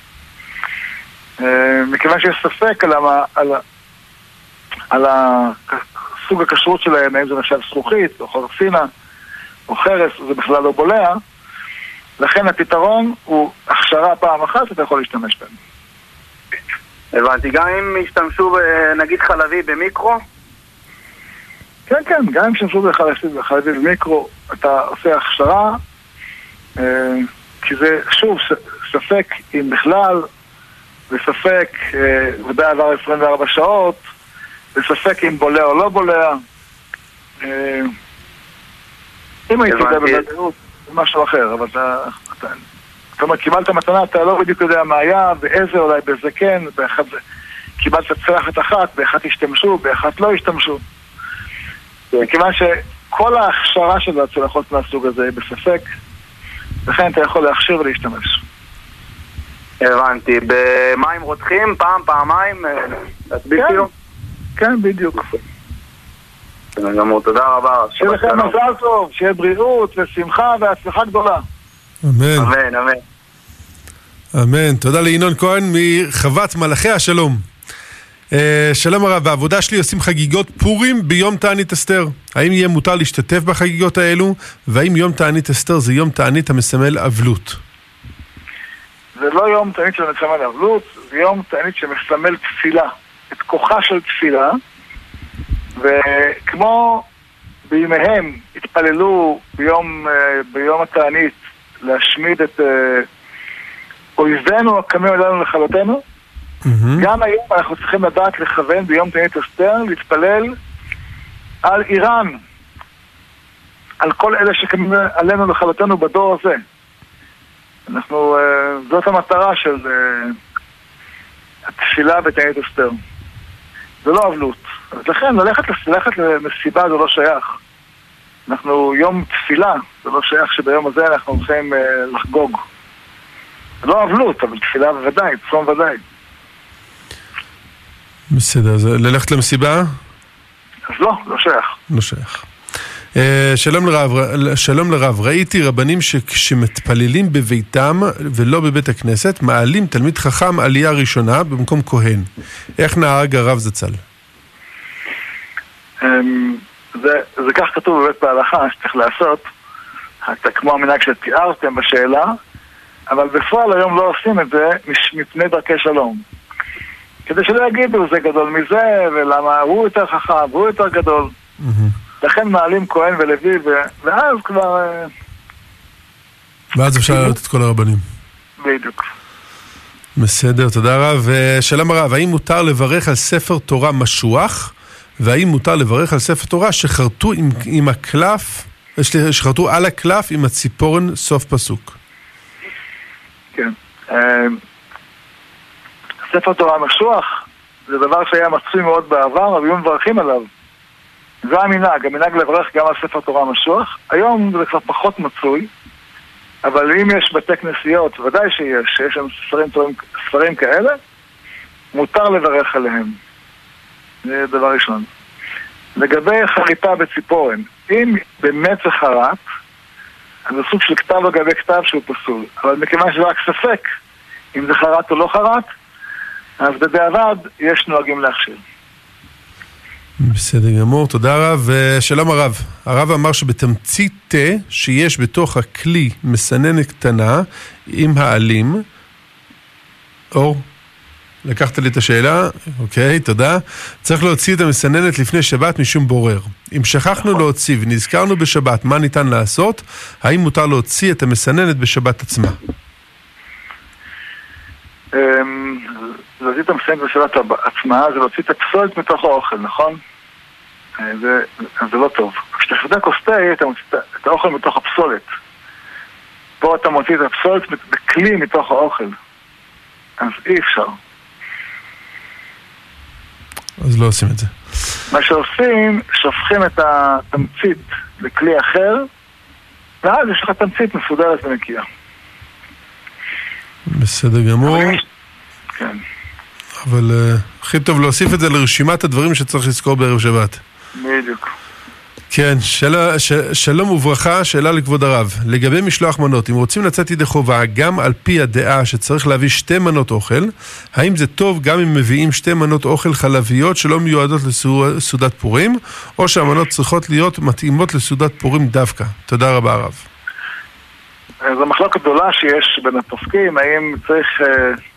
אה, מכיוון שיש ספק על, המ... על... על ה... סוג הכשרות שלהם, האם זה נחשב זכוכית או חרסינה או חרס, זה בכלל לא בולע, לכן הפתרון הוא הכשרה פעם אחת, אתה יכול להשתמש בהם. הבנתי, גם אם ישתמשו ב- נגיד חלבי במיקרו? כן, כן, גם אם שמשו בחלבי במיקרו, אתה עושה הכשרה, אה, כי זה, שוב, ספק אם בכלל, וספק, אה, ודאי עבר 24 שעות, וספק אם בולע או לא בולע. אה, אם הייתי יודע. בוודאות, זה משהו אחר, אבל אתה... זאת אומרת, קיבלת מתנה, אתה לא בדיוק יודע מה היה, ואיזה, אולי בזה כן, באחד. קיבלת צלחת אחת, באחת השתמשו, באחת לא השתמשו. מכיוון שכל ההכשרה של הצלחות מהסוג הזה היא בספק, לכן אתה יכול להכשיר ולהשתמש. הבנתי, במים רותחים, פעם, פעמיים, אה, כן. כאילו? כן, בדיוק. בסדר גמור, תודה רבה. שיהיה לכם. מזל טוב, שיהיה בריאות ושמחה והצלחה גדולה. אמן, אמן, אמן. אמן. תודה לינון כהן מחוות מלאכי השלום. אה, שלום הרב, בעבודה שלי עושים חגיגות פורים ביום תענית אסתר. האם יהיה מותר להשתתף בחגיגות האלו? והאם יום תענית אסתר זה יום תענית המסמל אבלות? זה לא יום תענית של מסמל אבלות, זה יום תענית שמסמל תפילה, את כוחה של תפילה, וכמו בימיהם התפללו ביום, אה, ביום התענית להשמיד את אה, אויבינו הקמים אלינו לכלותנו, מהמם. גם היום אנחנו צריכים לדעת לכוון ביום תענית אסתר, להתפלל על איראן, על כל אלה שקמים עלינו לכלותנו בדור הזה. אנחנו, אה, זאת המטרה של אה, התפילה בתענית אסתר. זה לא אבלות. אז לכן, ללכת, ללכת למסיבה זה לא שייך. אנחנו יום תפילה, זה לא שייך שביום הזה אנחנו הולכים אה, לחגוג. זה לא אבלות, אבל תפילה בוודאי, צום ודאי. בסדר, אז ללכת למסיבה? אז לא, לא שייך. לא שייך. אה, שלום לרב, שלום לרב, ראיתי רבנים שכשמתפללים בביתם ולא בבית הכנסת, מעלים תלמיד חכם עלייה ראשונה במקום כהן. איך נהג הרב זצ"ל? אמ, זה, זה כך כתוב בבית בהלכה שצריך לעשות, אתה כמו המנהג שתיארתם בשאלה, אבל בפועל היום לא עושים את זה מפני דרכי שלום. כדי שלא יגידו זה גדול מזה, ולמה הוא יותר חכם, והוא יותר גדול. מהמם. לכן מעלים כהן ולוי, ו... ואז כבר... אה, ואז אפשר להעלות את כל הרבנים. בדיוק. בסדר, תודה רב. שלום הרב, האם מותר לברך על ספר תורה משוח, והאם מותר לברך על ספר תורה שחרטו עם, עם הקלף, אה, שחרטו על הקלף עם הציפורן סוף פסוק? כן. אמ, ספר תורה משוח זה דבר שהיה מצוי מאוד בעבר, אבל היו מברכים עליו. זה המנהג, המנהג לברך גם על ספר תורה משוח. היום זה כבר פחות מצוי, אבל אם יש בתי כנסיות, ודאי שיש, שיש שם ספרים, ספרים כאלה, מותר לברך עליהם. זה דבר ראשון. לגבי חריטה בציפורן, אם באמת זה חרט, אז זה סוג של כתב על גבי כתב שהוא פסול. אבל מכיוון שזה רק ספק אם זה חרט או לא חרט, אז בדיעבד יש נוהגים להכשיר. בסדר גמור, תודה רב. שלום הרב, הרב אמר שבתמצית תה שיש בתוך הכלי מסננת קטנה עם העלים, אור, לקחת לי את השאלה, אוקיי, תודה. צריך להוציא את המסננת לפני שבת משום בורר. אם שכחנו נכון. להוציא ונזכרנו בשבת מה ניתן לעשות, האם מותר להוציא את המסננת בשבת עצמה? אמ, להוציא את המסננת בשבת עצמה זה להוציא את הפסולת מתוך האוכל, נכון? אה, זה, זה לא טוב. כשאתה שותה כוס תה, אתה מוציא את האוכל מתוך הפסולת. פה אתה מוציא את הפסולת בכלי מתוך האוכל. אז אי אפשר. אז לא עושים את זה. מה שעושים, שופכים את התמצית לכלי אחר, ואז יש לך תמצית מסודרת ונקייה. בסדר גמור, כן, אבל אה, הכי טוב להוסיף את זה לרשימת הדברים שצריך לזכור בערב שבת. בדיוק. כן, של... ש... שלום וברכה, שאלה לכבוד הרב. לגבי משלוח מנות, אם רוצים לצאת ידי חובה גם על פי הדעה שצריך להביא שתי מנות אוכל, האם זה טוב גם אם מביאים שתי מנות אוכל חלביות שלא מיועדות לסעודת פורים, או שהמנות צריכות להיות מתאימות לסעודת פורים דווקא? תודה רבה הרב. זו מחלוקת גדולה שיש בין הפוסקים, האם צריך אה,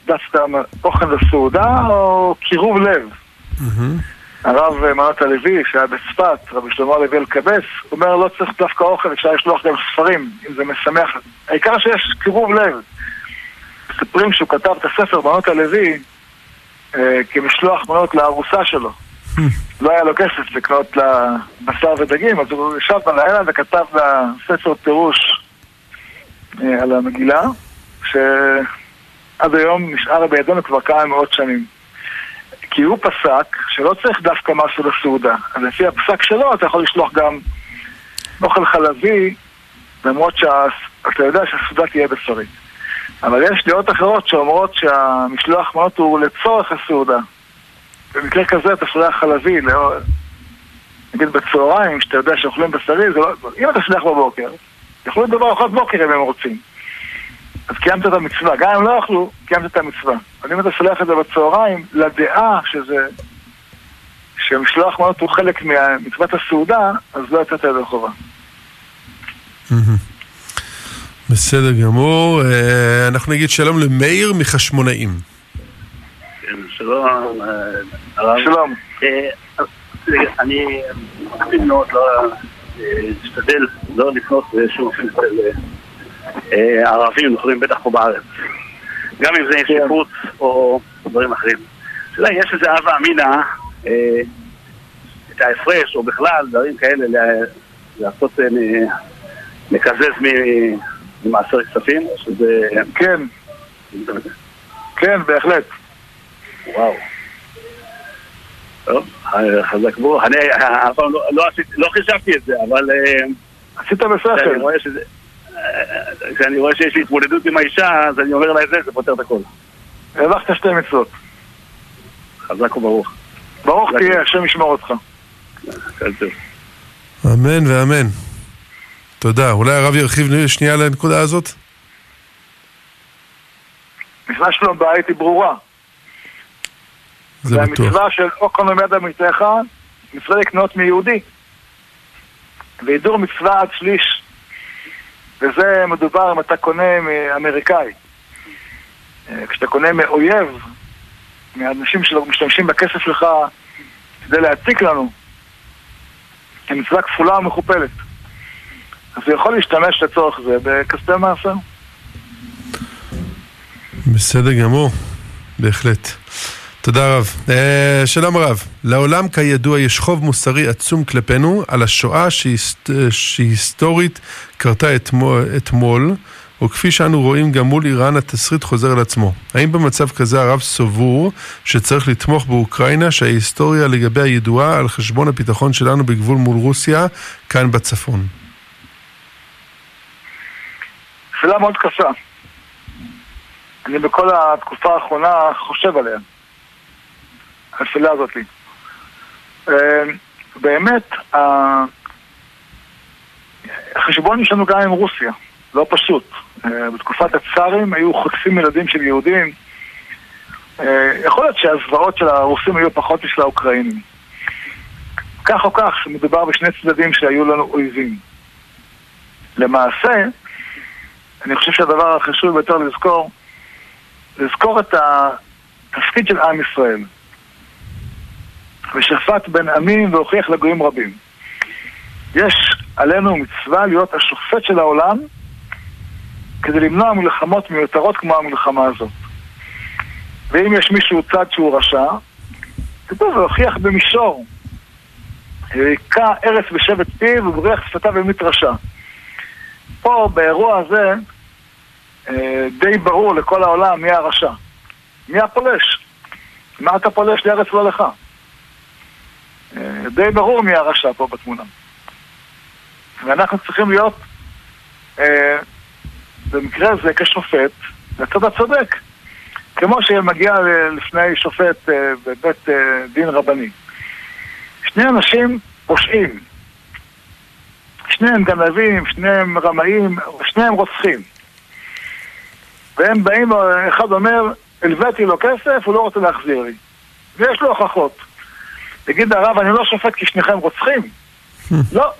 דווקא אוכל לסעודה או קירוב לב. הרב אה, מנות הלוי, שהיה בצפת, רבי שלמה הלוי אלקבץ, אומר לא צריך דווקא אוכל, אפשר לשלוח גם ספרים, אם זה משמח. העיקר שיש קירוב לב. מספרים שהוא כתב את הספר מנות הלוי אה, כמשלוח מנות לארוסה שלו. לא היה לו כסף לקנות לה בשר ודגים, אז הוא ישב בלילה וכתב לה ספר פירוש אה, על המגילה, שעד היום נשאר בידינו כבר כמה מאות שנים. כי הוא פסק שלא צריך דווקא משהו לסעודה. אז לפי הפסק שלו אתה יכול לשלוח גם אוכל חלבי, למרות שאתה יודע שהסעודה תהיה בשרית. אבל יש דעות אחרות שאומרות שהמשלוח מנות הוא לצורך הסעודה. במקרה כזה אתה שולח חלבי, לא... נגיד בצהריים, שאתה יודע שאוכלים בשרי, לא... אם אתה שולח בבוקר, יאכלו את זה בארוחת בוקר אם הם רוצים. אז קיימת את המצווה. גם אם לא אכלו, קיימת את המצווה. אבל אם אתה שולח את זה בצהריים, לדעה שזה... שמשלוח מנות הוא חלק ממצוות הסעודה, אז לא יצאת ידי חובה. בסדר גמור, אה, אנחנו נגיד שלום למאיר מחשמונאים. כן, שלום, אה, הרב. שלום. אה, אני מקפיד מאוד לא להשתדל לא לפנות לשום אופן של ערבים נוכלים בטח פה בארץ. גם אם זה שיפוץ או דברים אחרים. השאלה, יש איזה הווה אמינא, אה, את ההפרש או בכלל דברים כאלה לה- לעשות, אה, לקזז ממעשר כספים, שזה... כן, כן, בהחלט. וואו. טוב, אה, חזק בו. אני אה, אף פעם לא- לא לא חישבתי את זה, אבל אה, עשית בשכל. רואה שזה... כשאני רואה שיש לי התמודדות עם האישה, אז אני אומר לה את זה, זה פותר את הכל. הרווחת שתי מצוות. חזק וברוך. ברוך. תהיה, השם ישמור אותך. אמן ואמן. תודה. אולי הרב ירחיב שנייה על הנקודה הזאת? מצווה שלו בית היא ברורה. זה בטוח. המצווה של או כל עומד עמיתך, מצווה לקנות מיהודי. והידור מצווה עד שליש. וזה מדובר אם אתה קונה מאמריקאי. אה, כשאתה קונה מאויב, מאנשים שמשתמשים בכסף שלך כדי להציק לנו, זו מצווה כפולה ומכופלת. אז הוא יכול להשתמש לצורך זה בכספי מעשר. בסדר גמור, בהחלט. תודה רב. אה, שלום רב, לעולם כידוע יש חוב מוסרי עצום כלפינו על השואה שהיסט, שהיסטורית קרתה אתמול, אתמול, וכפי שאנו רואים גם מול איראן התסריט חוזר על עצמו. האם במצב כזה הרב סבור שצריך לתמוך באוקראינה שההיסטוריה לגביה ידועה על חשבון הביטחון שלנו בגבול מול רוסיה כאן בצפון? שאלה מאוד קשה. אני בכל התקופה האחרונה חושב עליה. השאלה הזאת. אה, באמת, החשבון יש לנו גם עם רוסיה, לא פשוט. אה, בתקופת הצארים היו חוטפים ילדים של יהודים. אה, יכול להיות שהזוועות של הרוסים היו פחות משל האוקראינים. כך או כך, מדובר בשני צדדים שהיו לנו אויבים. למעשה, אני חושב שהדבר החשוב ביותר לזכור, לזכור את תפקיד של עם ישראל. ושפט בין עמים והוכיח לגויים רבים. יש עלינו מצווה להיות השופט של העולם כדי למנוע מלחמות מיותרות כמו המלחמה הזאת. ואם יש מישהו צד שהוא רשע, כתוב והוכיח במישור. היכה ארץ בשבט פיו ובריח שפתיו במית רשע. פה, באירוע הזה, אה, די ברור לכל העולם מי הרשע. מי הפולש? מה אתה פולש לארץ לא לך? די ברור מי הרשע פה בתמונה. ואנחנו צריכים להיות, אה, במקרה הזה, כשופט, לצד הצודק. כמו שמגיע לפני שופט אה, בבית אה, דין רבני. שני אנשים פושעים. שניהם גנבים, שניהם רמאים, שניהם רוצחים. והם באים, אחד אומר, הלוויתי לו כסף, הוא לא רוצה להחזיר לי. ויש לו הוכחות. תגיד הרב, אני לא שופט כי שניכם רוצחים? לא.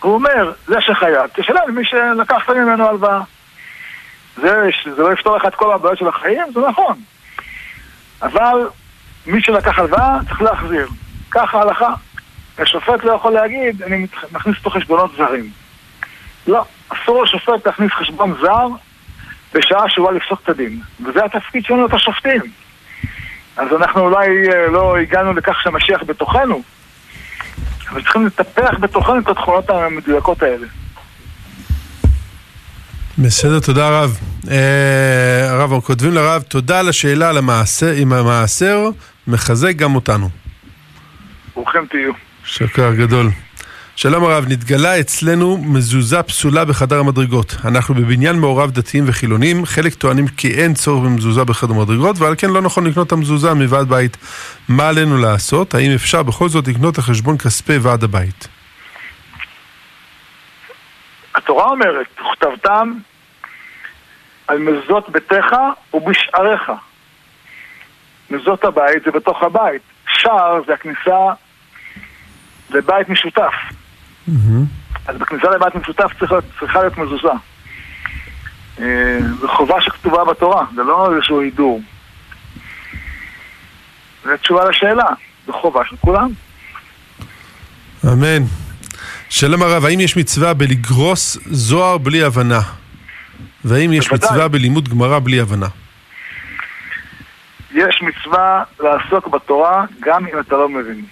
הוא אומר, זה שחייב, תשלם למי שלקחת ממנו הלוואה. זה, זה לא יפתור לך את כל הבעיות של החיים, זה נכון. אבל מי שלקח הלוואה צריך להחזיר. ככה ההלכה. השופט לא יכול להגיד, אני מכניס פה חשבונות זרים. לא, אסור לשופט להכניס חשבון זר בשעה שהוא בא לפסוק את הדין. וזה התפקיד שלנו את השופטים. אז אנחנו אולי אה, לא הגענו לכך שהמשיח בתוכנו, אבל צריכים לטפח בתוכנו את התכונות המדויקות האלה. בסדר, תודה רב. אה, הרב, כותבים לרב, תודה על השאלה על המעשר, אם המעשר מחזק גם אותנו. ברוכים תהיו. שקר גדול. שלום הרב, נתגלה אצלנו מזוזה פסולה בחדר המדרגות. אנחנו בבניין מעורב דתיים וחילונים, חלק טוענים כי אין צורך במזוזה בחדר המדרגות, ועל כן לא נכון לקנות את המזוזה מוועד בית. מה עלינו לעשות? האם אפשר בכל זאת לקנות על חשבון כספי ועד הבית? התורה אומרת, וכתבתם על מזוזות ביתך ובשעריך. מזוזות הבית זה בתוך הבית. שער זה הכניסה לבית משותף. אז בכניסה לבית משותף צריכה להיות מזוזה. אה, זו חובה שכתובה בתורה, זה לא איזשהו הידור. זו תשובה לשאלה, זו חובה של כולם. אמן. שלום הרב, האם יש מצווה בלגרוס זוהר בלי הבנה? והאם יש בוודאי. מצווה בלימוד גמרא בלי הבנה? יש מצווה לעסוק בתורה גם אם אתה לא מבין.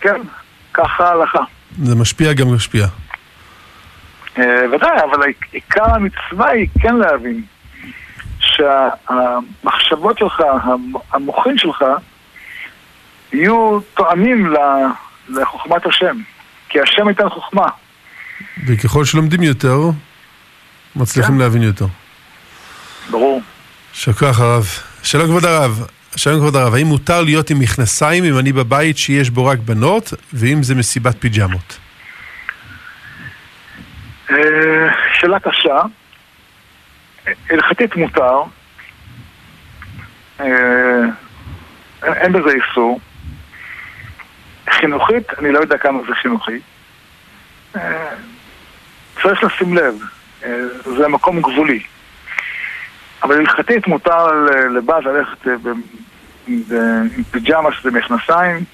כן, ככה ההלכה. זה משפיע גם משפיע. אה, ודאי, אבל עיקר המצווה היא כן להבין שהמחשבות שלך, המ- המוחין שלך, יהיו תואמים לחוכמת השם. כי השם ייתן חוכמה. וככל שלומדים יותר, מצליחים כן. להבין יותר. ברור. שכח הרב. שלום כבוד הרב. שלום כבוד הרב, האם מותר להיות עם מכנסיים אם אני בבית שיש בו רק בנות, ואם זה מסיבת פיג'מות? אה, שאלה קשה. הלכתית מותר. אה, אין בזה איסור. חינוכית, אני לא יודע כמה זה חינוכי. אה, צריך לשים לב, זה מקום גבולי. אבל הלכתית מותר לבת ללכת אה, עם פיג'מה שזה מכנסיים,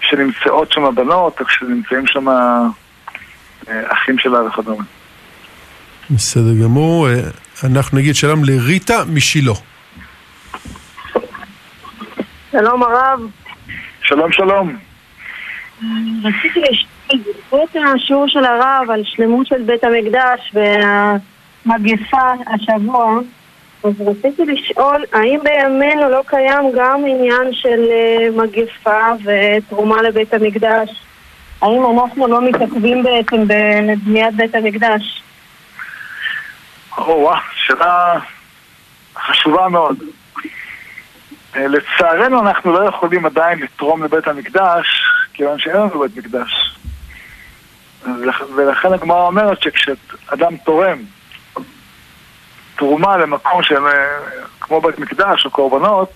שנמצאות שם בנות, או כשנמצאים שם אה, אחים שלה וכדומה. בסדר גמור. אה, אנחנו נגיד שלום לריטה משילה. שלום הרב, שלום שלום. רציתי לשאול בעקבות השיעור של הרב על שלמות של בית המקדש והמגפה השבוע, אז רציתי לשאול האם בימינו לא קיים גם עניין של אה, מגפה ותרומה לבית המקדש? האם אנחנו לא מתעכבים בעצם בבניית בית המקדש? או וואו, שאלה חשובה מאוד. אה, לצערנו אנחנו לא יכולים עדיין לתרום לבית המקדש, כיוון שאין לנו בית מקדש. ולכ- ולכן הגמרא אומרת שכשאדם תורם תרומה למקום של, אה, כמו בית מקדש או קורבנות,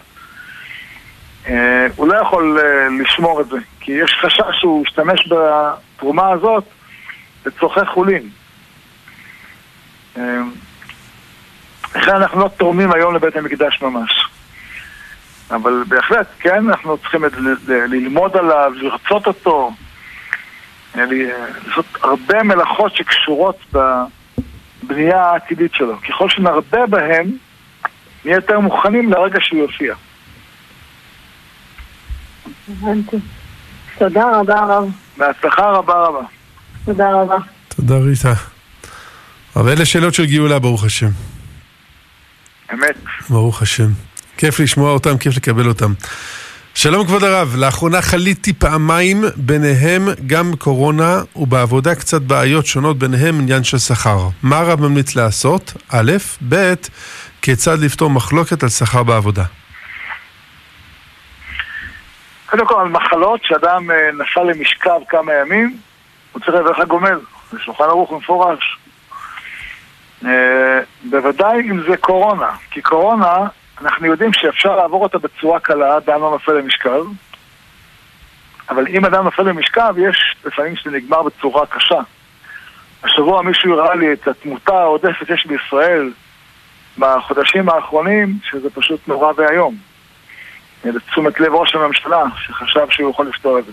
אה, הוא לא יכול אה, לשמור את זה, כי יש חשש שהוא ישתמש בתרומה הזאת לצורכי חולין. לכן אנחנו לא תורמים היום לבית המקדש ממש. אבל בהחלט, כן, אנחנו צריכים ללמוד עליו, לרצות אותו, לעשות הרבה מלאכות שקשורות בבנייה העתידית שלו. ככל שנרבה בהם, נהיה יותר מוכנים לרגע שהוא יופיע. הבנתי. תודה רבה רב. בהצלחה רבה רבה. תודה רבה. תודה ריטה. אבל אלה שאלות של גאולה, ברוך השם. אמת. ברוך השם. כיף לשמוע אותם, כיף לקבל אותם. שלום כבוד הרב, לאחרונה חליתי פעמיים, ביניהם גם קורונה, ובעבודה קצת בעיות שונות, ביניהם עניין של שכר. מה הרב ממליץ לעשות? א', ב', כיצד לפתור מחלוקת על שכר בעבודה? קודם כל, על מחלות שאדם אה, נפל למשכב כמה ימים, הוא צריך לברך גומל. זה שולחן ערוך במפורש. אה, בוודאי אם זה קורונה, כי קורונה, אנחנו יודעים שאפשר לעבור אותה בצורה קלה, אדם לא נופל למשכב, אבל אם אדם נופל למשכב, יש לפעמים שזה נגמר בצורה קשה. השבוע מישהו הראה לי את התמותה העודפת שיש בישראל בחודשים האחרונים, שזה פשוט נורא ואיום. לתשומת לב ראש הממשלה, שחשב שהוא יכול לפתור את זה.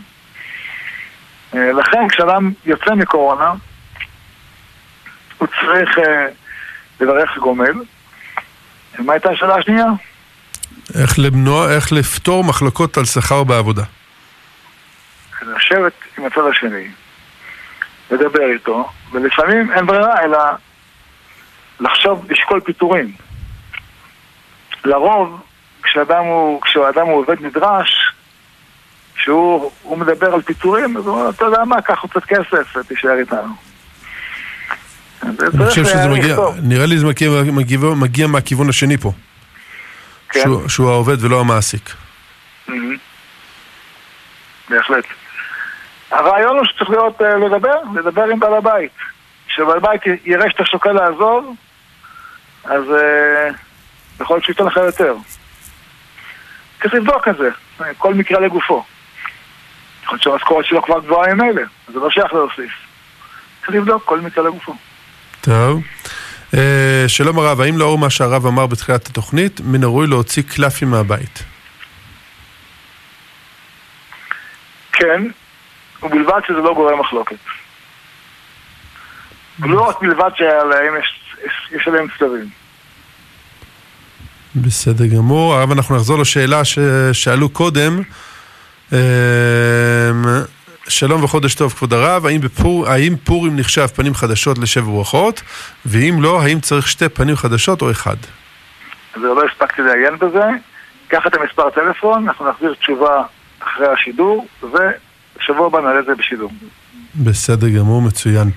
אה, לכן, כשאדם יוצא מקורונה, הוא צריך אה, לברך גומל. מה הייתה השאלה השנייה? איך למנוע, איך לפתור מחלוקות על שכר בעבודה? לשבת עם הצד השני, לדבר איתו, ולפעמים אין ברירה אלא לחשוב, לשקול פיטורים. לרוב, כשאדם הוא, כשאדם הוא עובד נדרש, כשהוא הוא מדבר על פיטורים, אז הוא אומר, אתה יודע מה, קח עוד קצת כסף ותישאר איתנו. אני חושב שזה מגיע, נראה לי זה מגיע, מגיע, מגיע מהכיוון השני פה. כן. שהוא, שהוא העובד ולא המעסיק. מהמם. בהחלט. הרעיון הוא שצריך להיות, אה, לדבר, לדבר עם בעל הבית. כשבעל הבית יראה שאתה שוקל לעזוב, אז אה, יכול להיות שהוא ייתן לך יותר. צריך לבדוק את זה, כל מקרה לגופו. יכול להיות שהמשכורת שלו כבר גבוהה ממילא, אז זה לא שייך להוסיף. צריך לבדוק כל מקרה לגופו. טוב. אה, שלום הרב, האם לאור מה שהרב אמר בתחילת התוכנית, מן הראוי להוציא קלפים מהבית? כן, ובלבד שזה לא גורם מחלוקת. ולא רק בלבד שעליהם יש, יש, יש עליהם צלבים. בסדר גמור. הרב, אנחנו נחזור לשאלה ששאלו קודם. אה, שלום וחודש טוב, כבוד הרב, האם, בפור, האם פורים נחשב פנים חדשות לשבע ברכות? ואם לא, האם צריך שתי פנים חדשות או אחד? אז לא הספקתי לעיין בזה. קח את המספר טלפון, אנחנו נחזיר תשובה אחרי השידור, ושבוע הבא נעלה את זה בשידור. בסדר גמור, מצוין.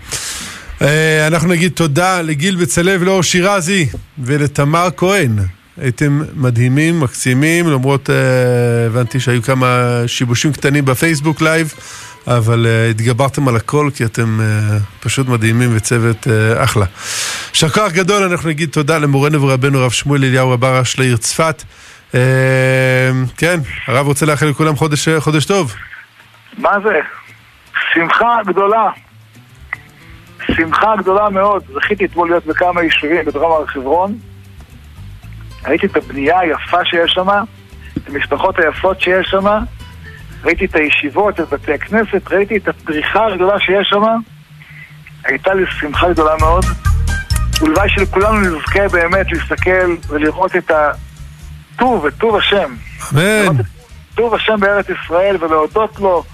אה, אנחנו נגיד תודה לגיל בצלאל ולאור שירזי ולתמר כהן. הייתם מדהימים, מקסימים, למרות uh, הבנתי שהיו כמה שיבושים קטנים בפייסבוק live, אבל uh, התגברתם על הכל כי אתם uh, פשוט מדהימים וצוות uh, אחלה. יישר כוח גדול, אנחנו נגיד תודה למורנו ורבנו הרב שמואל אליהו רבה ראש לעיר צפת. Uh, כן, הרב רוצה לאחל לכולם חודש, חודש טוב. מה זה? שמחה גדולה. שמחה גדולה מאוד. זכיתי אתמול להיות בכמה יישובים בדרום הר חברון. ראיתי את הבנייה היפה שיש שם, את המשפחות היפות שיש שם, ראיתי את הישיבות, את בתי הכנסת, ראיתי את הפריחה הגדולה שיש שם. הייתה לי שמחה גדולה מאוד. ולוואי שלכולנו נזכה באמת להסתכל ולראות את הטוב, את טוב השם. אמן. טוב השם בארץ ישראל ולהודות לו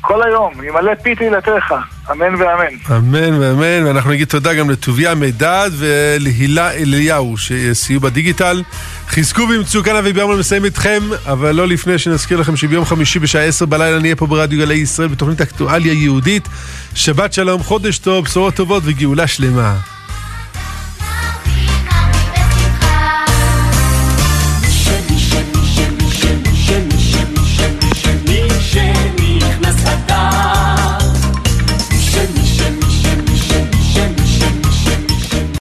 כל היום, ימלא פי תהילתך, אמן ואמן. אמן ואמן, ואנחנו נגיד תודה גם לטוביה מידד ולהילה אליהו שסייעו בדיגיטל. חזקו ואמצו כאן אבי ביום מסיים איתכם, אבל לא לפני שנזכיר לכם שביום חמישי בשעה עשר בלילה נהיה פה ברדיו גלי ישראל בתוכנית אקטואליה יהודית. שבת שלום, חודש טוב, בשורות טובות וגאולה שלמה.